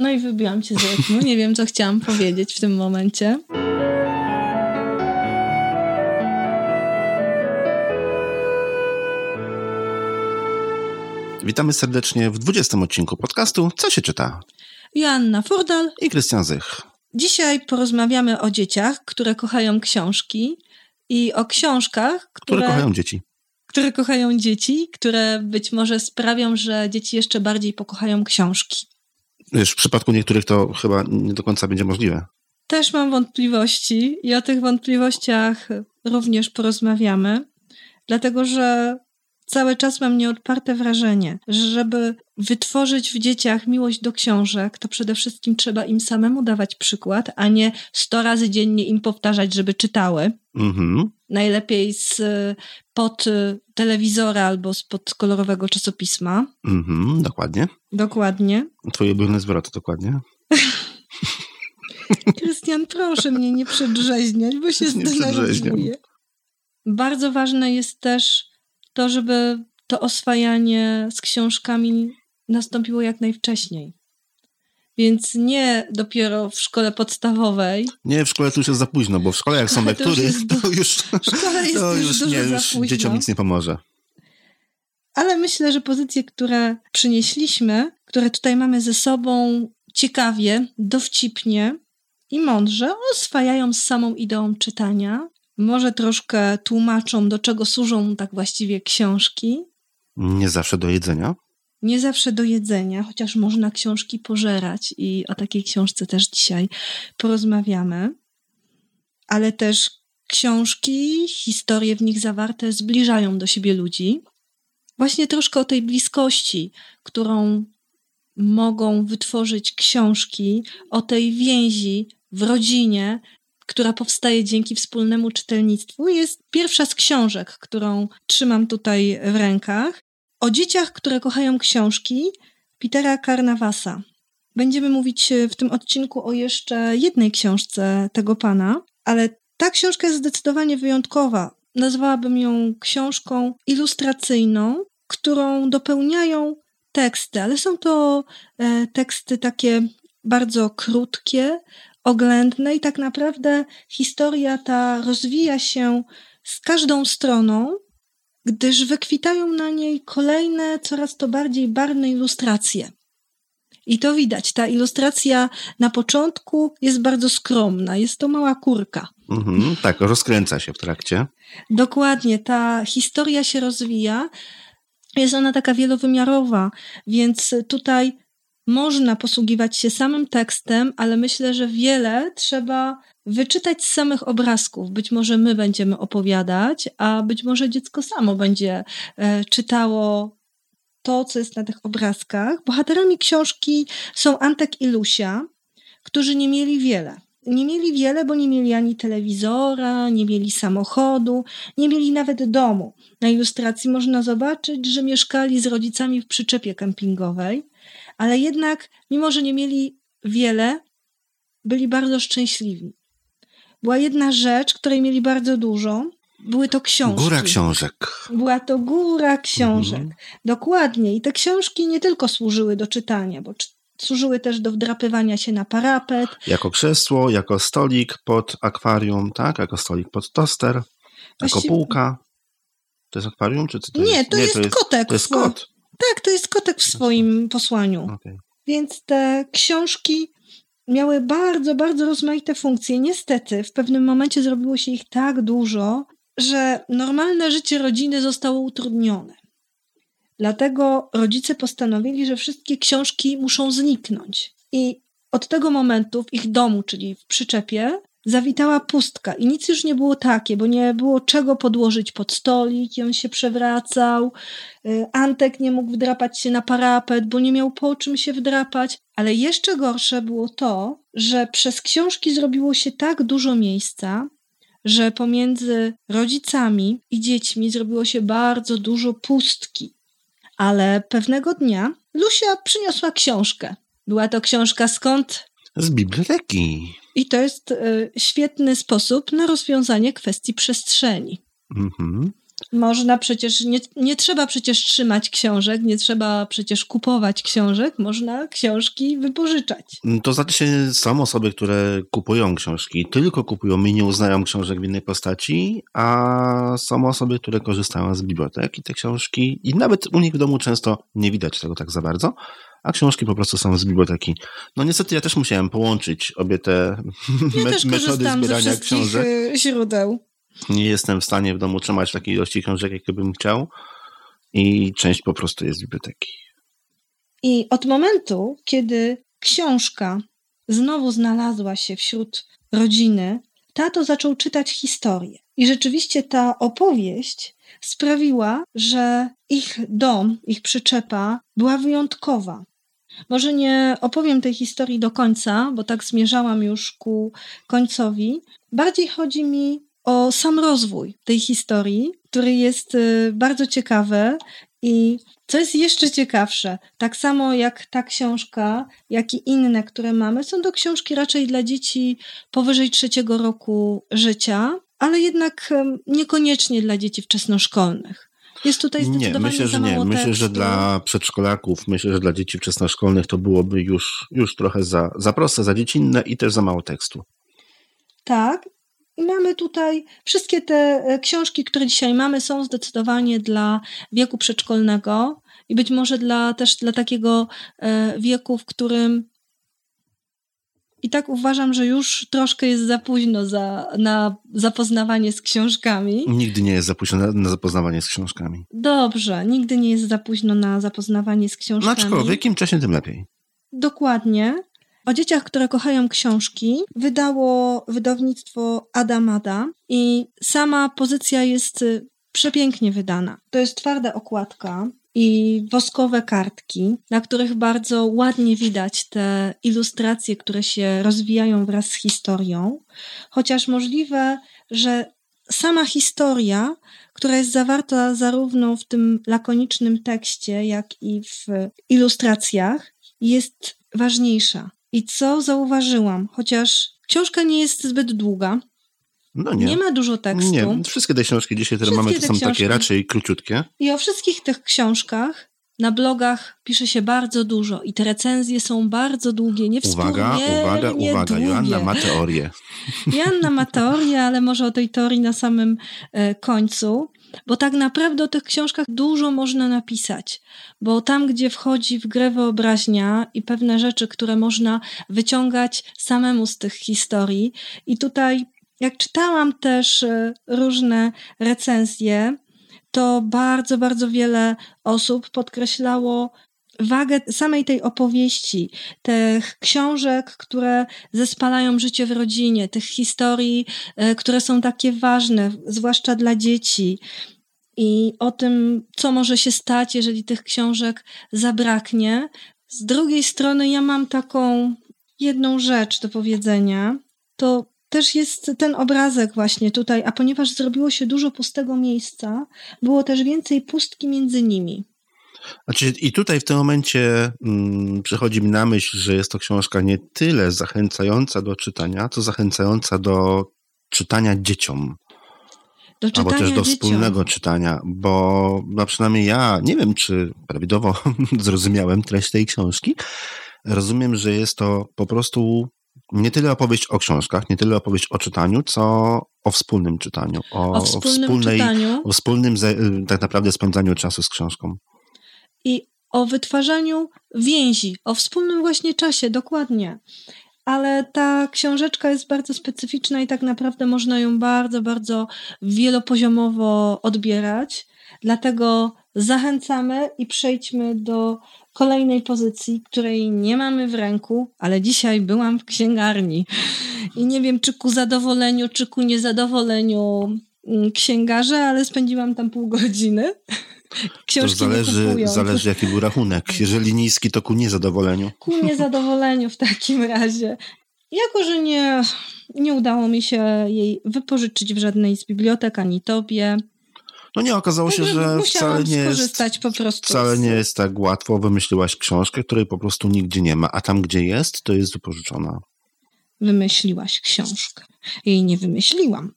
No i wybiłam cię z rytmu. Nie wiem, co chciałam powiedzieć w tym momencie. Witamy serdecznie w 20 odcinku podcastu Co się czyta? Joanna Furdal i Krystian Zych. Dzisiaj porozmawiamy o dzieciach, które kochają książki i o książkach, które, które kochają dzieci. Które kochają dzieci, które być może sprawią, że dzieci jeszcze bardziej pokochają książki. Wiesz, w przypadku niektórych to chyba nie do końca będzie możliwe. Też mam wątpliwości i o tych wątpliwościach również porozmawiamy, dlatego że cały czas mam nieodparte wrażenie, że żeby wytworzyć w dzieciach miłość do książek, to przede wszystkim trzeba im samemu dawać przykład, a nie sto razy dziennie im powtarzać, żeby czytały. Mhm. Najlepiej z pod telewizora albo spod kolorowego czasopisma. Mhm, dokładnie. Dokładnie. Twoje ulubione zwroty, dokładnie. Krystian, proszę mnie nie przedrzeźniać, bo się zdenerwuję. Bardzo ważne jest też to, żeby to oswajanie z książkami nastąpiło jak najwcześniej. Więc nie dopiero w szkole podstawowej. Nie, w szkole to już jest za późno, bo w szkole jak są lektury, to już, to już, to już, nie, już dzieciom nic nie pomoże. Ale myślę, że pozycje, które przynieśliśmy, które tutaj mamy ze sobą ciekawie, dowcipnie i mądrze, oswajają z samą ideą czytania. Może troszkę tłumaczą, do czego służą tak właściwie książki. Nie zawsze do jedzenia nie zawsze do jedzenia, chociaż można książki pożerać i o takiej książce też dzisiaj porozmawiamy. Ale też książki, historie w nich zawarte zbliżają do siebie ludzi. Właśnie troszkę o tej bliskości, którą mogą wytworzyć książki, o tej więzi w rodzinie, która powstaje dzięki wspólnemu czytelnictwu, jest pierwsza z książek, którą trzymam tutaj w rękach. O dzieciach, które kochają książki Petera Carnavasa. Będziemy mówić w tym odcinku o jeszcze jednej książce tego pana, ale ta książka jest zdecydowanie wyjątkowa. Nazwałabym ją książką ilustracyjną, którą dopełniają teksty, ale są to e, teksty takie bardzo krótkie, oględne i tak naprawdę historia ta rozwija się z każdą stroną gdyż wykwitają na niej kolejne, coraz to bardziej barwne ilustracje. I to widać. Ta ilustracja na początku jest bardzo skromna. Jest to mała kurka. Mhm, tak, rozkręca się w trakcie. Dokładnie. Ta historia się rozwija. Jest ona taka wielowymiarowa, więc tutaj można posługiwać się samym tekstem, ale myślę, że wiele trzeba wyczytać z samych obrazków. Być może my będziemy opowiadać, a być może dziecko samo będzie e, czytało to, co jest na tych obrazkach. Bohaterami książki są Antek i Lusia, którzy nie mieli wiele. Nie mieli wiele, bo nie mieli ani telewizora, nie mieli samochodu, nie mieli nawet domu. Na ilustracji można zobaczyć, że mieszkali z rodzicami w przyczepie kempingowej, ale jednak, mimo że nie mieli wiele, byli bardzo szczęśliwi była jedna rzecz, której mieli bardzo dużo. Były to książki. Góra książek. Była to góra książek. Mhm. Dokładnie. I te książki nie tylko służyły do czytania, bo służyły też do wdrapywania się na parapet. Jako krzesło, jako stolik pod akwarium, tak? Jako stolik pod toster, Właściwie... jako półka. To jest akwarium? Czy to nie, jest... to, nie jest, to jest kotek. To jest kot. Tak, to jest kotek w swoim posłaniu. Okay. Więc te książki miały bardzo, bardzo rozmaite funkcje. Niestety, w pewnym momencie zrobiło się ich tak dużo, że normalne życie rodziny zostało utrudnione. Dlatego rodzice postanowili, że wszystkie książki muszą zniknąć. I od tego momentu w ich domu, czyli w przyczepie, zawitała pustka i nic już nie było takie, bo nie było czego podłożyć pod stolik i on się przewracał. Y, Antek nie mógł wdrapać się na parapet, bo nie miał po czym się wdrapać. Ale jeszcze gorsze było to, że przez książki zrobiło się tak dużo miejsca, że pomiędzy rodzicami i dziećmi zrobiło się bardzo dużo pustki. Ale pewnego dnia Lusia przyniosła książkę. Była to książka skąd? Z biblioteki. I to jest y, świetny sposób na rozwiązanie kwestii przestrzeni. Mhm. Można przecież, nie, nie trzeba przecież trzymać książek, nie trzeba przecież kupować książek, można książki wypożyczać. To znaczy są osoby, które kupują książki, tylko kupują i nie uznają książek w innej postaci, a są osoby, które korzystają z bibliotek i te książki, i nawet u nich w domu często nie widać tego tak za bardzo, a książki po prostu są z biblioteki. No niestety ja też musiałem połączyć obie te ja me metody zbierania książek. Y, źródeł. Nie jestem w stanie w domu trzymać takiej ilości książek, jakie chciał i część po prostu jest z biblioteki. I od momentu, kiedy książka znowu znalazła się wśród rodziny, tato zaczął czytać historię. I rzeczywiście ta opowieść sprawiła, że ich dom, ich przyczepa była wyjątkowa. Może nie opowiem tej historii do końca, bo tak zmierzałam już ku końcowi. Bardziej chodzi mi o sam rozwój tej historii, który jest y, bardzo ciekawy i co jest jeszcze ciekawsze, tak samo jak ta książka, jak i inne, które mamy, są to książki raczej dla dzieci powyżej trzeciego roku życia, ale jednak niekoniecznie dla dzieci wczesnoszkolnych. Jest tutaj zdecydowanie Nie, myślę, że nie. Myślę, że dla przedszkolaków, myślę, że dla dzieci wczesnoszkolnych to byłoby już, już trochę za, za proste, za dziecinne i też za mało tekstu. Tak. I mamy tutaj wszystkie te e, książki, które dzisiaj mamy, są zdecydowanie dla wieku przedszkolnego i być może dla, też dla takiego e, wieku, w którym i tak uważam, że już troszkę jest za późno za, na zapoznawanie z książkami. Nigdy nie jest za późno na, na, zapoznawanie z książkami. Dobrze, nigdy nie jest za późno na zapoznawanie z książkami. No aczkolwiek im wcześniej, tym lepiej. Dokładnie. O dzieciach, które kochają książki, wydało wydawnictwo Adamada i sama pozycja jest y, przepięknie wydana. To jest twarda okładka, i woskowe kartki, na których bardzo ładnie widać te ilustracje, które się rozwijają wraz z historią, chociaż możliwe, że sama historia, która jest zawarta zarówno w tym lakonicznym tekście, jak i w ilustracjach, jest ważniejsza. I co zauważyłam, chociaż książka nie jest zbyt długa, no nie. nie ma dużo tekstu. Nie, wszystkie te książki dzisiaj, które mamy, to są książki. takie raczej króciutkie. I o wszystkich tych książkach na blogach pisze się bardzo dużo i te recenzje są bardzo długie, nie Uwaga, uwaga, uwaga, długie. Joanna ma teorię. Joanna ma teorię, ale może o tej teorii na samym e, końcu, bo tak naprawdę o tych książkach dużo można napisać, bo tam, gdzie wchodzi w grę wyobraźnia i pewne rzeczy, które można wyciągać samemu z tych historii i tutaj jak czytałam też e, różne recenzje, to bardzo, bardzo wiele osób podkreślało wagę samej tej opowieści, tych książek, które zespalają życie w rodzinie, tych historii, e, które są takie ważne, zwłaszcza dla dzieci. I o tym, co może się stać, jeżeli tych książek zabraknie. Z drugiej strony, ja mam taką jedną rzecz do powiedzenia. To też jest ten obrazek właśnie tutaj, a ponieważ zrobiło się dużo pustego miejsca, było też więcej pustki między nimi. Znaczy, I tutaj w tym momencie mm, przychodzi mi na myśl, że jest to książka nie tyle zachęcająca do czytania, co zachęcająca do czytania dzieciom. Do czytania albo też do dzieciom. wspólnego czytania, bo no przynajmniej ja nie wiem, czy prawidłowo zrozumiałem treść tej książki. Rozumiem, że jest to po prostu nie tyle opowieść o książkach, nie tyle opowieść o czytaniu, co o wspólnym czytaniu. O, o wspólnym o wspólnej, czytaniu. O wspólnym tak naprawdę spędzaniu czasu z książką. I o wytwarzaniu więzi, o wspólnym właśnie czasie, dokładnie. Ale ta książeczka jest bardzo specyficzna i tak naprawdę można ją bardzo, bardzo wielopoziomowo odbierać. Dlatego zachęcamy i przejdźmy do kolejnej pozycji, której nie mamy w ręku, ale dzisiaj byłam w księgarni i nie wiem, czy ku zadowoleniu, czy ku niezadowoleniu mm, księgarza, ale spędziłam tam pół godziny. Książki to zależy, zależy, jaki był rachunek. Jeżeli niski, to ku niezadowoleniu. Ku niezadowoleniu w takim razie. Jako, że nie, nie udało mi się jej wypożyczyć w żadnej z bibliotek, ani tobie, no nie, okazało się, że wcale nie, jest, po prostu wcale nie jest tak łatwo. Wymyśliłaś książkę, której po prostu nigdzie nie ma, a tam, gdzie jest, to jest wypożyczona. Wymyśliłaś książkę. Jej nie wymyśliłam.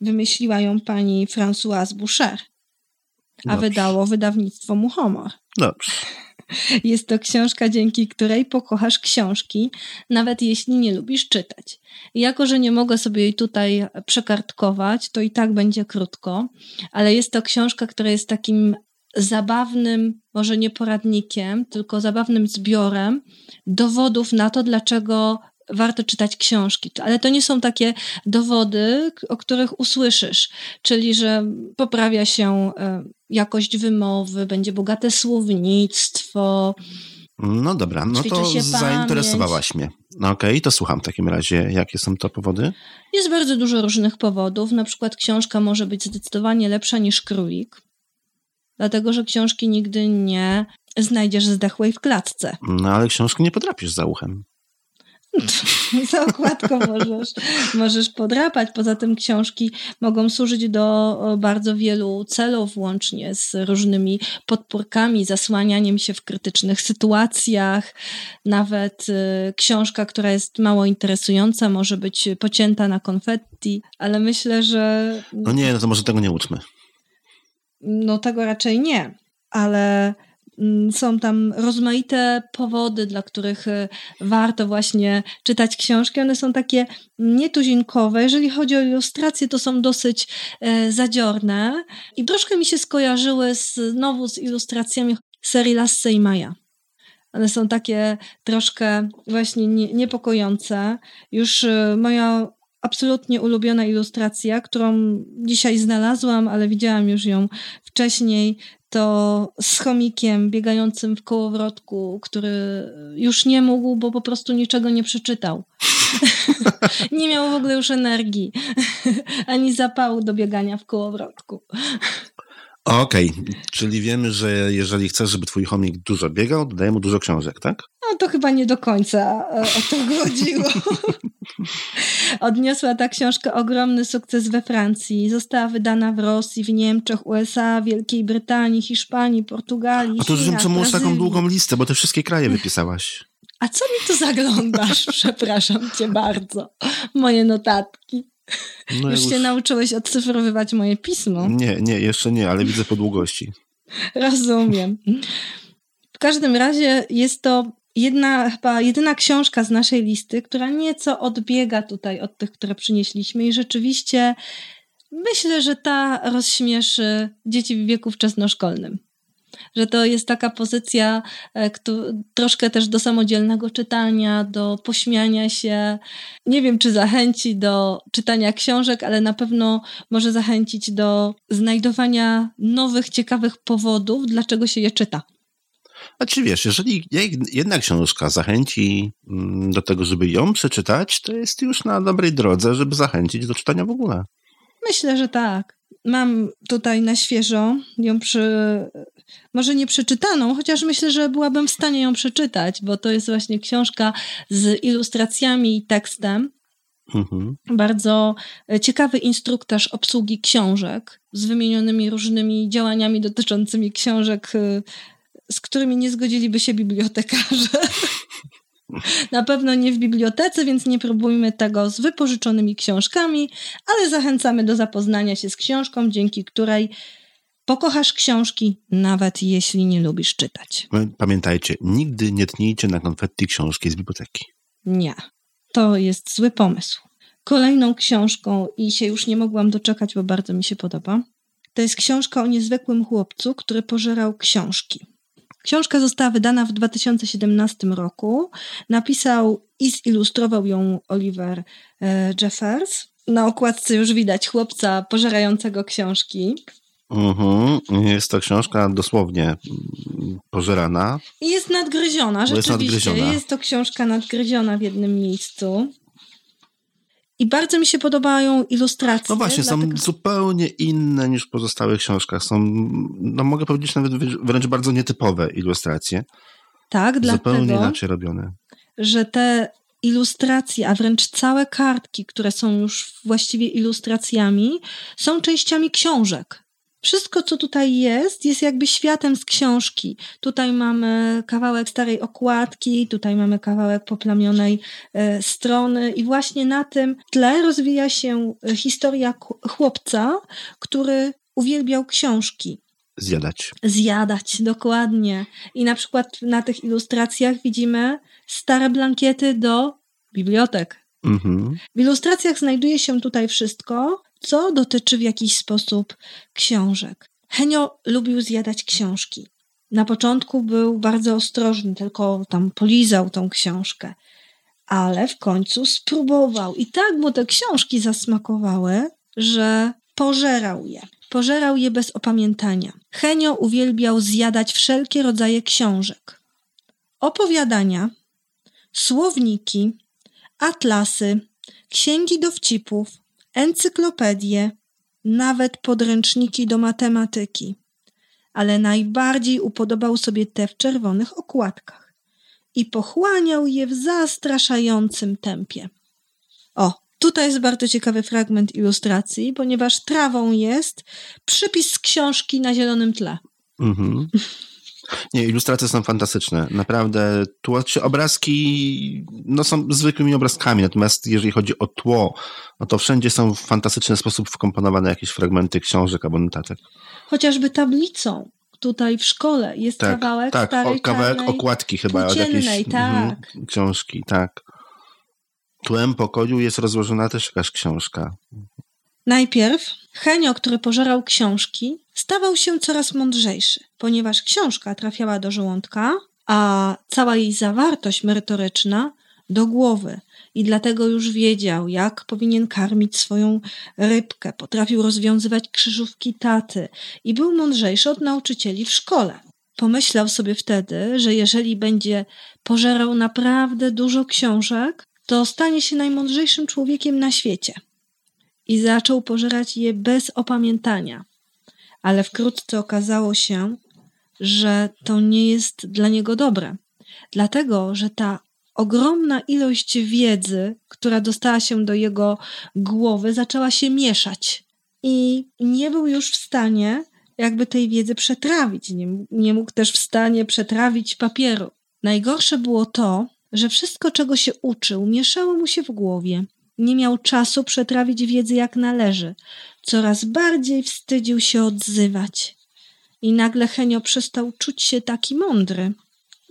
Wymyśliła ją pani Françoise Boucher, a Dobrze. wydało wydawnictwo Muchomor. Dobrze. Jest to książka, dzięki której pokochasz książki, nawet jeśli nie lubisz czytać. Jako, że nie mogę sobie jej tutaj przekartkować, to i tak będzie krótko, ale jest to książka, która jest takim zabawnym, może nie poradnikiem, tylko zabawnym zbiorem dowodów na to, dlaczego warto czytać książki. Ale to nie są takie dowody, o których usłyszysz, czyli że poprawia się e, jakość wymowy, będzie bogate słownictwo. No dobra, no to zainteresowałaś mnie. No okej, to słucham w takim razie, jakie są to powody? Jest bardzo dużo różnych powodów. Na przykład książka może być zdecydowanie lepsza niż królik, dlatego że książki nigdy nie znajdziesz zdechłej w klatce. No ale książki nie podrapisz za uchem. Za okładką możesz, możesz podrapać. Poza tym książki mogą służyć do bardzo wielu celów, łącznie z różnymi podpórkami, zasłanianiem się w krytycznych sytuacjach. Nawet y, książka, która jest mało interesująca, może być pocięta na konfetti, ale myślę, że No nie, no to może tego nie uczmy. no tego raczej nie, ale są tam rozmaite powody, dla których y, warto właśnie czytać książki. One są takie nietuzinkowe. Jeżeli chodzi o ilustracje, to są dosyć e, zadziorne i troszkę mi się skojarzyły znowu z ilustracjami serii Lasse i Maja. One są takie troszkę właśnie nie, niepokojące. Już y, moja absolutnie ulubiona ilustracja, którą dzisiaj znalazłam, ale widziałam już ją wcześniej, to z chomikiem biegającym w kołowrotku, który już nie mógł, bo po prostu niczego nie przeczytał. nie miał w ogóle już energii, ani zapału do biegania w kołowrotku. Okej, czyli wiemy, że jeżeli chcesz, żeby twój chomik dużo biegał, to daj mu dużo książek, tak? No to chyba nie do końca e, o to chodziło. Odniosła ta książka ogromny sukces we Francji. Została wydana w Rosji, w Niemczech, USA, Wielkiej Brytanii, Hiszpanii, Portugalii, A to Chinach, czemu masz taką długą listę, bo te wszystkie kraje wypisałaś. A co mi tu zaglądasz? Przepraszam cię bardzo. Moje notatki. No już jak się nauczyłeś odcyfrowywać moje pismo. Nie, nie, jeszcze nie, ale widzę po długości. Rozumiem. W każdym razie jest to jedna, chyba jedyna książka z naszej listy, która nieco odbiega tutaj od tych, które przynieśliśmy i rzeczywiście myślę, że ta rozśmieszy dzieci w wieku wczesnoszkolnym. Że to jest taka pozycja e, troszkę też do samodzielnego czytania, do pośmiania się. Nie wiem, czy zachęci do czytania książek, ale na pewno może zachęcić do znajdowania nowych, ciekawych powodów, dlaczego się je czyta. A czy wiesz, jeżeli jedna książka zachęci mm, do tego, żeby ją przeczytać, to jest już na dobrej drodze, żeby zachęcić do czytania w ogóle. Myślę, że tak. Mam tutaj na świeżo ją przy. Może nie przeczytaną, chociaż myślę, że byłabym w stanie ją przeczytać, bo to jest właśnie książka z ilustracjami i tekstem. Mhm. Bardzo ciekawy instruktaż obsługi książek z wymienionymi różnymi działaniami dotyczącymi książek, y, z którymi nie zgodziliby się bibliotekarze. Na pewno nie w bibliotece, więc nie próbujmy tego z wypożyczonymi książkami, ale zachęcamy do zapoznania się z książką, dzięki której pokochasz książki, nawet jeśli nie lubisz czytać. Pamiętajcie, nigdy nie tnijcie na konfetti książki z biblioteki. Nie, to jest zły pomysł. Kolejną książką, i się już nie mogłam doczekać, bo bardzo mi się podoba, to jest książka o niezwykłym chłopcu, który pożerał książki. Książka została wydana w 2017 roku. Napisał i zilustrował ją Oliver e, Jeffers. Na okładce już widać chłopca pożerającego książki. Mhm. Jest to książka dosłownie pożerana. I jest nadgryziona, Bo jest rzeczywiście. nadgryziona. Jest to książka nadgryziona w jednym miejscu. I bardzo mi się podobają ilustracje. No właśnie, są zupełnie inne niż w pozostałych książkach. Są, no mogę powiedzieć, nawet wręcz bardzo nietypowe ilustracje. Tak, Zupełnie dlatego, inaczej robione. że te ilustracje, a wręcz całe kartki, które są już właściwie ilustracjami, są częściami książek. Wszystko, co tutaj jest, jest jakby światem z książki. Tutaj mamy kawałek starej okładki, tutaj mamy kawałek poplamionej e, strony, i właśnie na tym tle rozwija się historia chłopca, który uwielbiał książki. Zjadać. Zjadać, dokładnie. I na przykład na tych ilustracjach widzimy stare blankiety do bibliotek. Mhm. W ilustracjach znajduje się tutaj wszystko, co dotyczy w jakiś sposób książek. Henio lubił zjadać książki. Na początku był bardzo ostrożny, tylko tam polizał tą książkę, ale w końcu spróbował i tak mu te książki zasmakowały, że pożerał je. Pożerał je bez opamiętania. Henio uwielbiał zjadać wszelkie rodzaje książek. Opowiadania, słowniki, atlasy, księgi dowcipów, encyklopedie, nawet podręczniki do matematyki. Ale najbardziej upodobał sobie te w czerwonych okładkach i pochłaniał je w zastraszającym tempie. O, tutaj jest bardzo ciekawy fragment ilustracji, ponieważ trawą jest przypis z książki na zielonym tle. Mhm. Nie, ilustracje są fantastyczne. Naprawdę, tło, czy obrazki no, są zwykłymi obrazkami, natomiast jeżeli chodzi o tło, no to wszędzie są w fantastyczny sposób wkomponowane jakieś fragmenty książek albo notatek. Chociażby tablicą. Tutaj w szkole jest tak, kawałek tak, starej o, kawałek okładki chyba od jakiejś tak. książki, tak. Tłem pokoju jest rozłożona też jakaś książka. Najpierw Henio, który pożerał książki, stawał się coraz mądrzejszy, ponieważ książka trafiała do żołądka, a cała jej zawartość merytoryczna do głowy. I dlatego już wiedział, jak powinien karmić swoją rybkę, potrafił rozwiązywać krzyżówki taty i był mądrzejszy od nauczycieli w szkole. Pomyślał sobie wtedy, że jeżeli będzie pożerał naprawdę dużo książek, to stanie się najmądrzejszym człowiekiem na świecie i zaczął pożerać je bez opamiętania. Ale wkrótce okazało się, że to nie jest dla niego dobre, dlatego że ta ogromna ilość wiedzy, która dostała się do jego głowy, zaczęła się mieszać i nie był już w stanie jakby tej wiedzy przetrawić. Nie, nie mógł też w stanie przetrawić papieru. Najgorsze było to, że wszystko, czego się uczył, mieszało mu się w głowie nie miał czasu przetrawić wiedzy jak należy. Coraz bardziej wstydził się odzywać. I nagle Henio przestał czuć się taki mądry.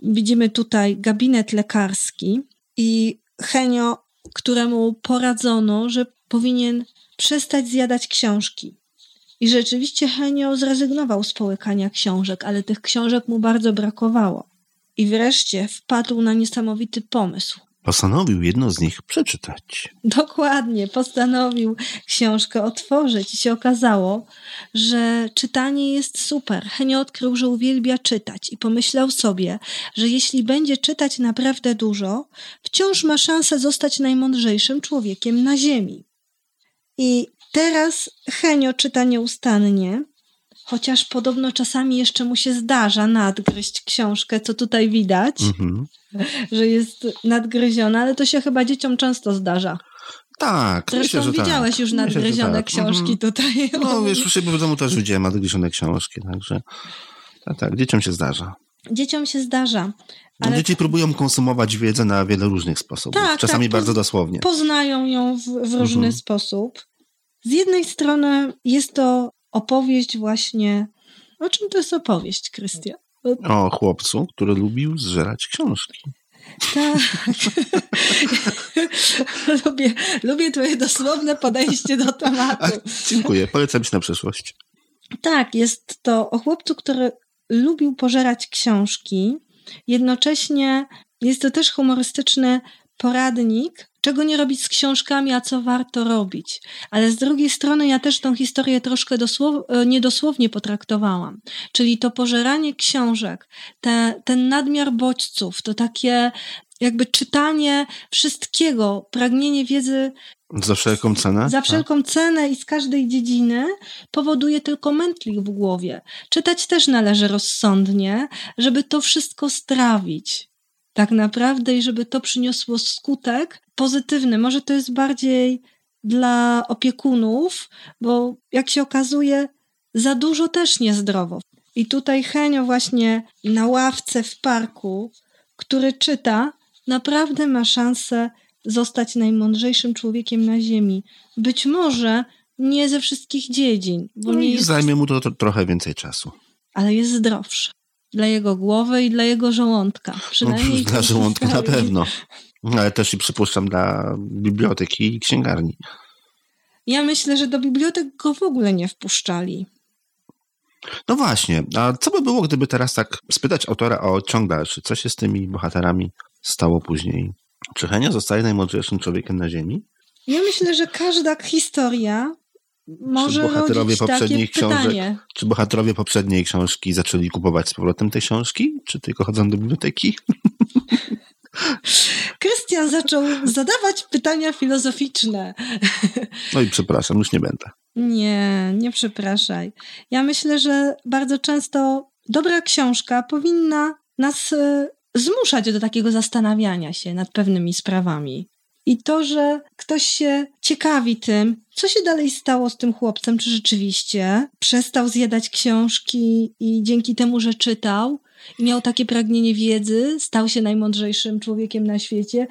Widzimy tutaj gabinet lekarski i Henio, któremu poradzono, że powinien przestać zjadać książki. I rzeczywiście Henio zrezygnował z połykania książek, ale tych książek mu bardzo brakowało. I wreszcie wpadł na niesamowity pomysł postanowił jedno z nich przeczytać. Dokładnie, postanowił książkę otworzyć i się okazało, że czytanie jest super. Henio odkrył, że uwielbia czytać i pomyślał sobie, że jeśli będzie czytać naprawdę dużo, wciąż ma szansę zostać najmądrzejszym człowiekiem na ziemi. I teraz Henio czyta nieustannie, chociaż podobno czasami jeszcze mu się zdarza nadgryźć książkę, co tutaj widać, mm-hmm. że jest nadgryziona, ale to się chyba dzieciom często zdarza. Tak, Zresztą myślę, że widziałeś tak. już nadgryzione tak. książki mm-hmm. tutaj. No wiesz, u siebie w domu też widziałem nadgryzione książki, także tak, tak, dzieciom się zdarza. Dzieciom się zdarza. Ale... Dzieci próbują konsumować wiedzę na wiele różnych sposobów, tak, czasami tak, bardzo dosłownie. Poznają ją w, w różny mhm. sposób. Z jednej strony jest to opowieść właśnie. O czym to jest opowieść, Krystian? O chłopcu, który lubił zżerać książki. Tak. lubię, lubię twoje dosłowne podejście do tematu. A, dziękuję, polecam ci na przyszłość. Tak, jest to o chłopcu, który lubił pożerać książki. Jednocześnie jest to też humorystyczny poradnik, czego nie robić z książkami, a co warto robić. Ale z drugiej strony ja też tą historię troszkę dosłow- e, niedosłownie potraktowałam. Czyli to pożeranie książek, te, ten nadmiar bodźców, to takie jakby czytanie wszystkiego, pragnienie wiedzy. Za wszelką cenę? Za wszelką tak. cenę i z każdej dziedziny powoduje tylko mętlik w głowie. Czytać też należy rozsądnie, żeby to wszystko strawić tak naprawdę i żeby to przyniosło skutek pozytywny. Może to jest bardziej dla opiekunów, bo jak się okazuje, za dużo też niezdrowo. I tutaj Henio właśnie na ławce w parku, który czyta, naprawdę ma szansę zostać najmądrzejszym człowiekiem na Ziemi. Być może nie ze wszystkich dziedzin. Bo no nie jest... zajmie mu to, to trochę więcej czasu. Ale jest zdrowszy. Dla jego głowy i dla jego żołądka. Przynajmniej no, dla żołądka na pewno. Ale też i przypuszczam dla biblioteki i księgarni. Ja myślę, że do bibliotek go w ogóle nie wpuszczali. No właśnie, a co by było, gdyby teraz tak spytać autora o ciąg dalszy? Co się z tymi bohaterami stało później? Czy Henia zostaje najmądrzejszym człowiekiem na Ziemi? Ja myślę, że każda historia może czy bohaterowie poprzednich książek, pytanie. Czy bohaterowie poprzedniej książki zaczęli kupować z powrotem te książki? Czy tylko chodzą do biblioteki? Krystian zaczął zadawać pytania filozoficzne. No i przepraszam, już nie będę. Nie, nie przepraszaj. Ja myślę, że bardzo często dobra książka powinna nas e, zmuszać do takiego zastanawiania się nad pewnymi sprawami. I to, że ktoś się ciekawi tym, co się dalej stało z tym chłopcem, czy rzeczywiście przestał zjadać książki i dzięki temu, że czytał i miał takie pragnienie wiedzy, stał się najmądrzejszym człowiekiem na świecie,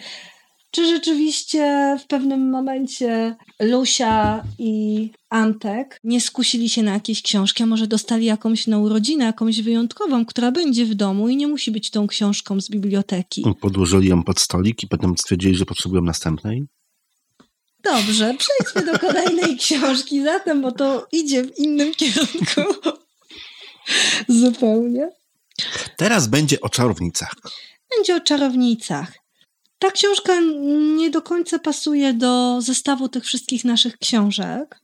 czy rzeczywiście w pewnym momencie Lusia i Antek nie skusili się na jakieś książki, a może dostali jakąś na urodzinę, jakąś wyjątkową, która będzie w domu i nie musi być tą książką z biblioteki. Podłożyli ją pod stolik i potem stwierdzili, że potrzebują następnej? Dobrze, przejdźmy do kolejnej książki zatem, bo to idzie w innym kierunku. Zupełnie. Teraz będzie o czarownicach. Będzie o czarownicach. Ta książka nie do końca pasuje do zestawu tych wszystkich naszych książek.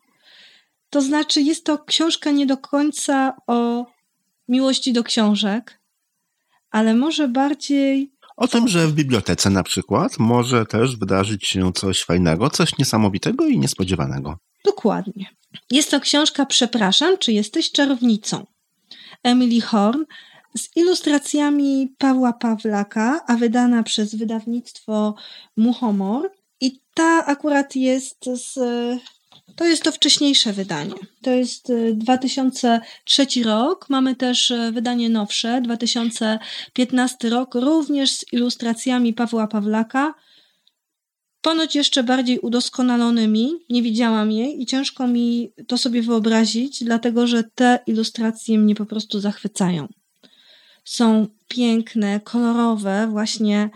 To znaczy, jest to książka nie do końca o miłości do książek, ale może bardziej. O tym, że w bibliotece na przykład może też wydarzyć się coś fajnego, coś niesamowitego i niespodziewanego. Dokładnie. Jest to książka Przepraszam, czy jesteś czarownicą? Emily Horn z ilustracjami Pawła Pawlaka, a wydana przez wydawnictwo Muchomor. I ta akurat jest z. To jest to wcześniejsze wydanie. To jest 2003 y, rok. Mamy też y, wydanie nowsze, 2015 rok, również z ilustracjami Pawła Pawlaka. Ponoć jeszcze bardziej udoskonalonymi. Nie widziałam jej i ciężko mi to sobie wyobrazić, dlatego że te ilustracje mnie po prostu zachwycają są piękne, kolorowe, właśnie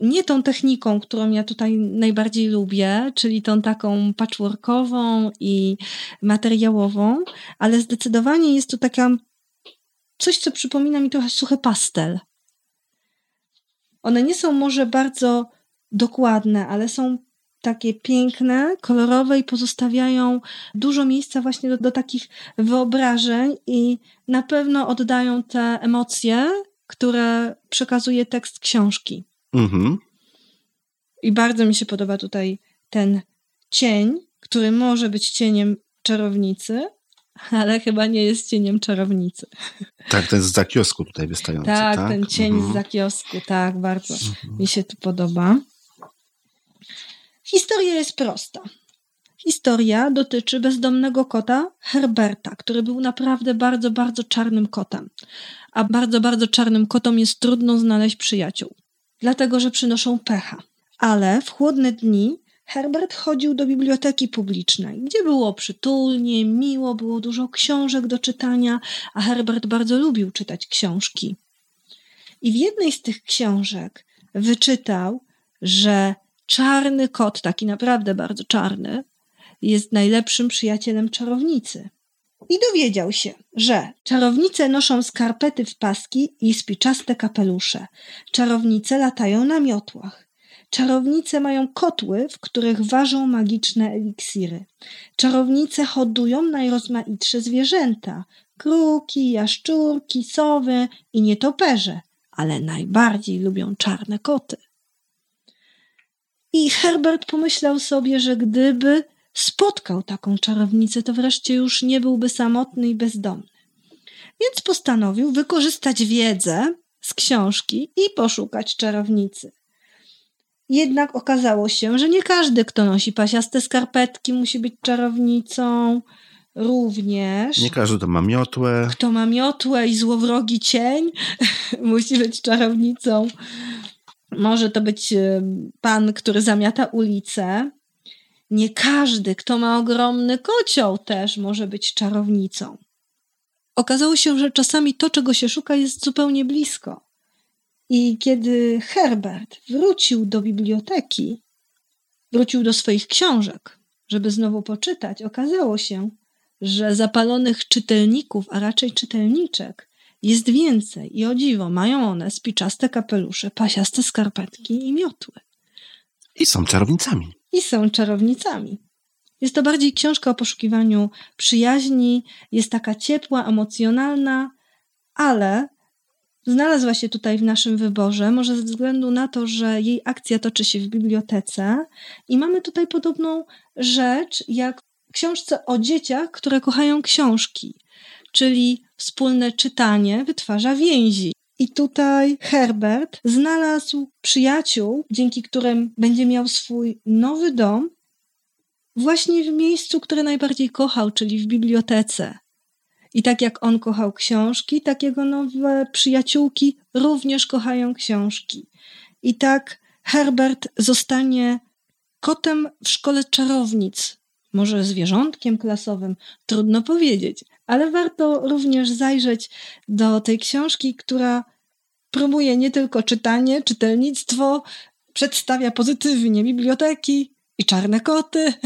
nie tą techniką, którą ja tutaj najbardziej lubię, czyli tą taką patchworkową i materiałową, ale zdecydowanie jest to taka coś, co przypomina mi trochę suchy pastel. One nie są może bardzo dokładne, ale są takie piękne, kolorowe i pozostawiają dużo miejsca właśnie do, do takich wyobrażeń i na pewno oddają te emocje, które przekazuje tekst książki. Mhm. I bardzo mi się podoba tutaj ten cień, który może być cieniem czarownicy, ale chyba nie jest cieniem czarownicy. Tak, ten z zakiosku tutaj wystający. Tak, tak? ten cień mhm. z zakiosku, tak, bardzo mhm. mi się to podoba. Historia jest prosta. Historia dotyczy bezdomnego kota Herberta, który był naprawdę bardzo, bardzo czarnym kotem. A bardzo, bardzo czarnym kotom jest trudno znaleźć przyjaciół, dlatego że przynoszą pecha. Ale w chłodne dni Herbert chodził do biblioteki publicznej, gdzie było przytulnie, miło, było dużo książek do czytania, a Herbert bardzo lubił czytać książki. I w jednej z tych książek wyczytał, że czarny kot, taki naprawdę bardzo czarny, jest najlepszym przyjacielem czarownicy. I dowiedział się, że czarownice noszą skarpety w paski i spiczaste kapelusze. Czarownice latają na miotłach. Czarownice mają kotły, w których ważą magiczne eliksiry. Czarownice hodują najrozmaitsze zwierzęta: kruki, jaszczurki, sowy i nietoperze, ale najbardziej lubią czarne koty. I Herbert pomyślał sobie, że gdyby spotkał taką czarownicę, to wreszcie już nie byłby samotny i bezdomny. Więc postanowił wykorzystać wiedzę z książki i poszukać czarownicy. Jednak okazało się, że nie każdy, kto nosi pasiaste skarpetki, musi być czarownicą. również. Nie każdy to ma miotłę. Kto ma miotłę i złowrogi cień, musi być czarownicą. Może to być e, pan, który zamiata ulicę. Nie każdy, kto ma ogromny kocioł, też może być czarownicą. Okazało się, że czasami to, czego się szuka, jest zupełnie blisko. I kiedy Herbert wrócił do biblioteki, wrócił do swoich książek, żeby znowu poczytać, okazało się, że zapalonych czytelników, a raczej czytelniczek, jest więcej i o dziwo mają one spiczaste kapelusze, pasiaste skarpetki i miotły. I są czarownicami. I są czarownicami. Jest to bardziej książka o poszukiwaniu przyjaźni, jest taka ciepła, emocjonalna, ale znalazła się tutaj w naszym wyborze, może ze względu na to, że jej akcja toczy się w bibliotece i mamy tutaj podobną rzecz jak w książce o dzieciach, które kochają książki, czyli wspólne czytanie wytwarza więzi. I tutaj Herbert znalazł przyjaciół, dzięki którym będzie miał swój nowy dom, właśnie w miejscu, które najbardziej kochał, czyli w bibliotece. I tak jak on kochał książki, tak jego nowe przyjaciółki również kochają książki. I tak Herbert zostanie kotem w szkole czarownic, może zwierzątkiem klasowym, trudno powiedzieć, ale warto również zajrzeć do tej książki, która promuje nie tylko czytanie, czytelnictwo, przedstawia pozytywnie biblioteki i czarne koty.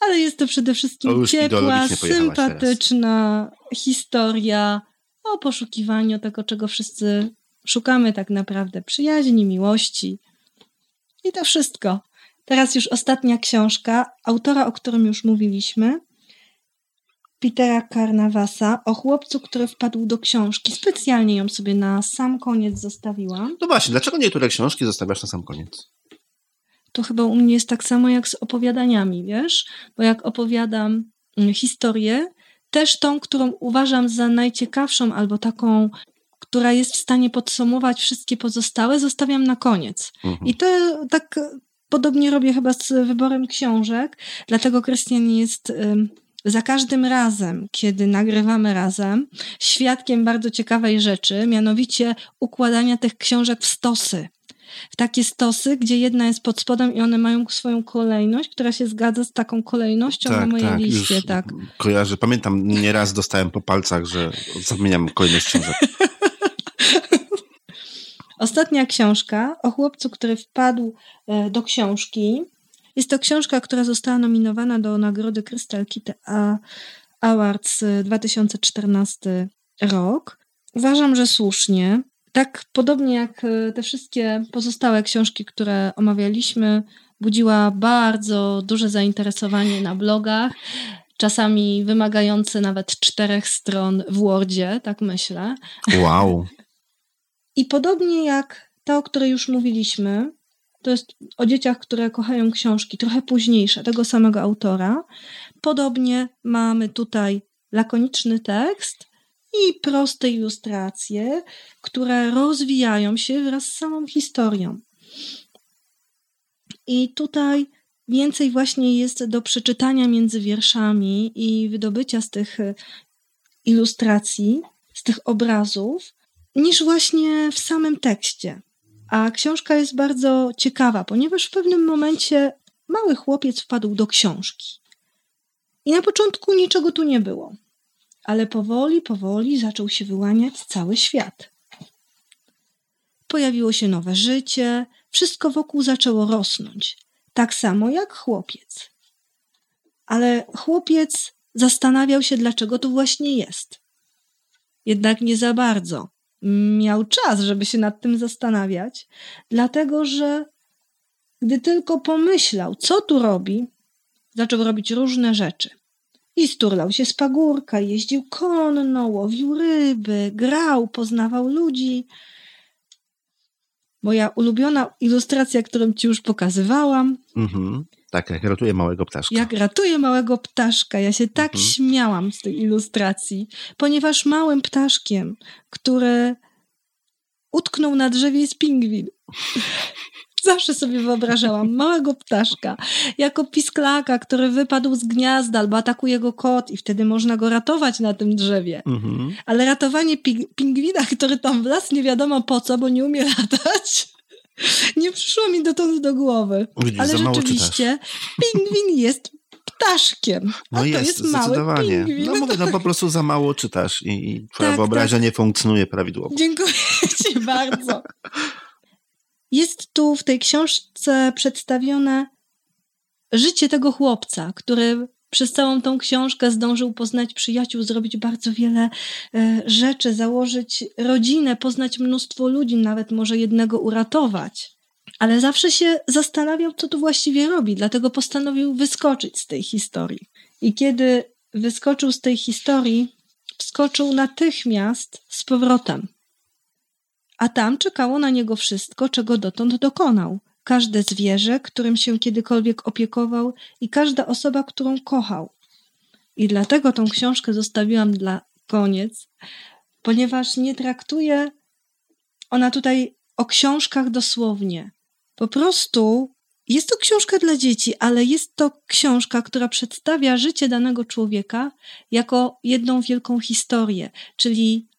ale jest to przede wszystkim ciepła, sympatyczna historia o poszukiwaniu tego, czego wszyscy szukamy tak naprawdę przyjaźni, miłości. I to wszystko. Teraz już ostatnia książka autora, o którym już mówiliśmy. Petera Carnavasa o chłopcu, który wpadł do książki. Specjalnie ją sobie na sam koniec zostawiłam. No właśnie, dlaczego niektóre książki zostawiasz na sam koniec? To chyba u mnie jest tak samo jak z opowiadaniami, wiesz? Bo jak opowiadam mm, historię, też tą, którą uważam za najciekawszą albo taką, która jest w stanie podsumować wszystkie pozostałe, zostawiam na koniec. Mhm. I to tak podobnie robię chyba z wyborem książek, dlatego Krystian jest za każdym razem, kiedy nagrywamy razem, świadkiem bardzo ciekawej rzeczy, mianowicie układania tych książek w stosy. W takie stosy, gdzie jedna jest pod spodem i one mają swoją kolejność, która się zgadza z taką kolejnością tak, na mojej tak, liście. tak, kojarzę. Pamiętam, nieraz dostałem po palcach, że zamieniam kolejność książek. Ostatnia książka o chłopcu, który wpadł e, do książki jest to książka, która została nominowana do nagrody Crystal Kit Awards 2014 rok. Uważam, że słusznie. Tak podobnie jak e, te wszystkie pozostałe książki, które omawialiśmy, budziła bardzo duże zainteresowanie na blogach, czasami wymagające nawet czterech stron w Wordzie, tak myślę. Wow. I podobnie jak ta, o której już mówiliśmy, to jest o dzieciach, które kochają książki, trochę późniejsze, tego samego autora. Podobnie mamy tutaj lakoniczny tekst i proste ilustracje, które rozwijają się wraz z samą historią. I tutaj więcej właśnie jest do przeczytania między wierszami i wydobycia z tych ilustracji, z tych obrazów, niż właśnie w samym tekście. A książka jest bardzo ciekawa, ponieważ w pewnym momencie mały chłopiec wpadł do książki. I na początku niczego tu nie było, ale powoli, powoli zaczął się wyłaniać cały świat. Pojawiło się nowe życie, wszystko wokół zaczęło rosnąć, tak samo jak chłopiec. Ale chłopiec zastanawiał się, dlaczego to właśnie jest. Jednak nie za bardzo, miał czas, żeby się nad tym zastanawiać, dlatego że gdy tylko pomyślał, co tu robi, zaczął robić różne rzeczy. I sturlał się z pagórka, jeździł konno, łowił ryby, grał, poznawał ludzi. Moja ulubiona ilustracja, którą ci już pokazywałam. Mhm. Tak, jak ratuje małego ptaszka. Jak ratuje małego ptaszka. Ja się tak mhm. śmiałam z tej ilustracji, ponieważ małym ptaszkiem, który utknął na drzewie jest pingwin. Zawsze sobie wyobrażałam małego ptaszka jako pisklaka, który wypadł z gniazda albo atakuje go kot i wtedy można go ratować na tym drzewie. Mhm. Ale ratowanie pingwina, który tam wlazł nie wiadomo po co, bo nie umie latać, nie przyszło mi dotąd do głowy. Widzisz, Ale rzeczywiście pingwin jest ptaszkiem. No jest, jest zdecydowanie. Pingwin. No mówię, no po prostu za mało czytasz i, i twoja tak, wyobraźnia tak. nie funkcjonuje prawidłowo. Dziękuję ci bardzo. Jest tu w tej książce przedstawione życie tego chłopca, który przez całą tą książkę zdążył poznać przyjaciół, zrobić bardzo wiele e, rzeczy, założyć rodzinę, poznać mnóstwo ludzi, nawet może jednego uratować. Ale zawsze się zastanawiał, co tu właściwie robi, dlatego postanowił wyskoczyć z tej historii. I kiedy wyskoczył z tej historii, wskoczył natychmiast z powrotem a tam czekało na niego wszystko, czego dotąd dokonał. Każde zwierzę, którym się kiedykolwiek opiekował i każda osoba, którą kochał. I dlatego tą książkę zostawiłam dla koniec, ponieważ nie traktuje ona tutaj o książkach dosłownie. Po prostu jest to książka dla dzieci, ale jest to książka, która przedstawia życie danego człowieka jako jedną wielką historię, czyli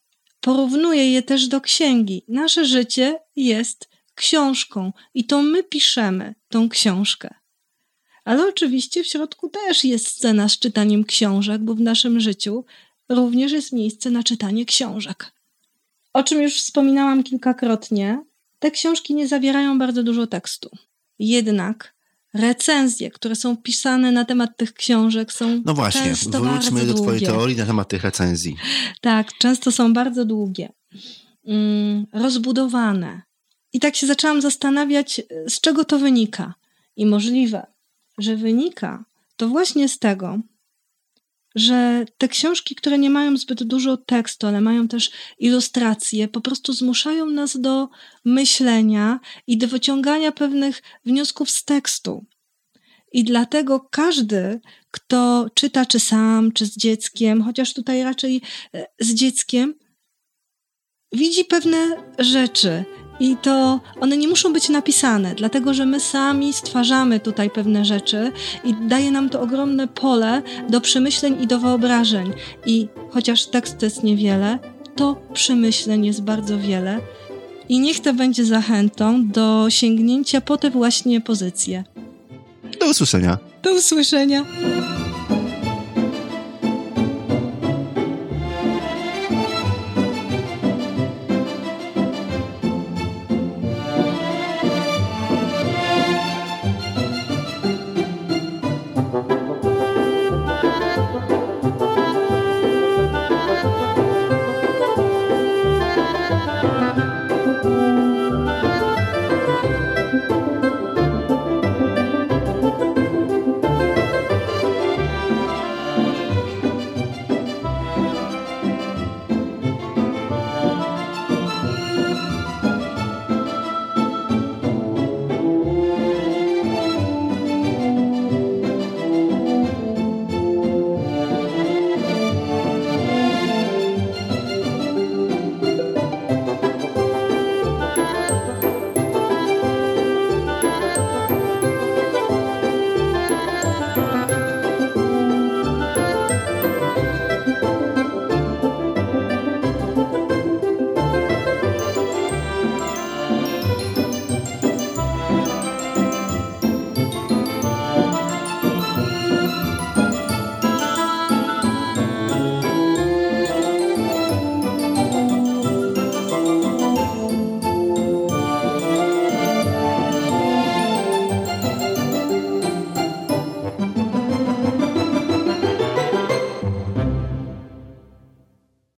Porównuję je też do księgi. Nasze życie jest książką i to my piszemy tą książkę. Ale oczywiście w środku też jest scena z czytaniem książek, bo w naszym życiu również jest miejsce na czytanie książek. O czym już wspominałam kilkakrotnie, te książki nie zawierają bardzo dużo tekstu. Jednak recenzje, które są pisane na temat tych książek są No właśnie, często wróćmy do twojej teorii na temat tych recenzji. Tak, często są bardzo długie, mm, rozbudowane. I tak się zaczęłam zastanawiać, z czego to wynika. I możliwe, że wynika to właśnie z tego, że te książki, które nie mają zbyt dużo tekstu, ale mają też ilustracje, po prostu zmuszają nas do myślenia i do wyciągania pewnych wniosków z tekstu. I dlatego każdy, kto czyta, czy sam, czy z dzieckiem, chociaż tutaj raczej e, z dzieckiem, widzi pewne rzeczy, i to one nie muszą być napisane, dlatego że my sami stwarzamy tutaj pewne rzeczy i daje nam to ogromne pole do przemyśleń i do wyobrażeń. I chociaż tekstu jest niewiele, to przemyśleń jest bardzo wiele. I niech to będzie zachętą do sięgnięcia po te właśnie pozycje. Do usłyszenia. Do usłyszenia.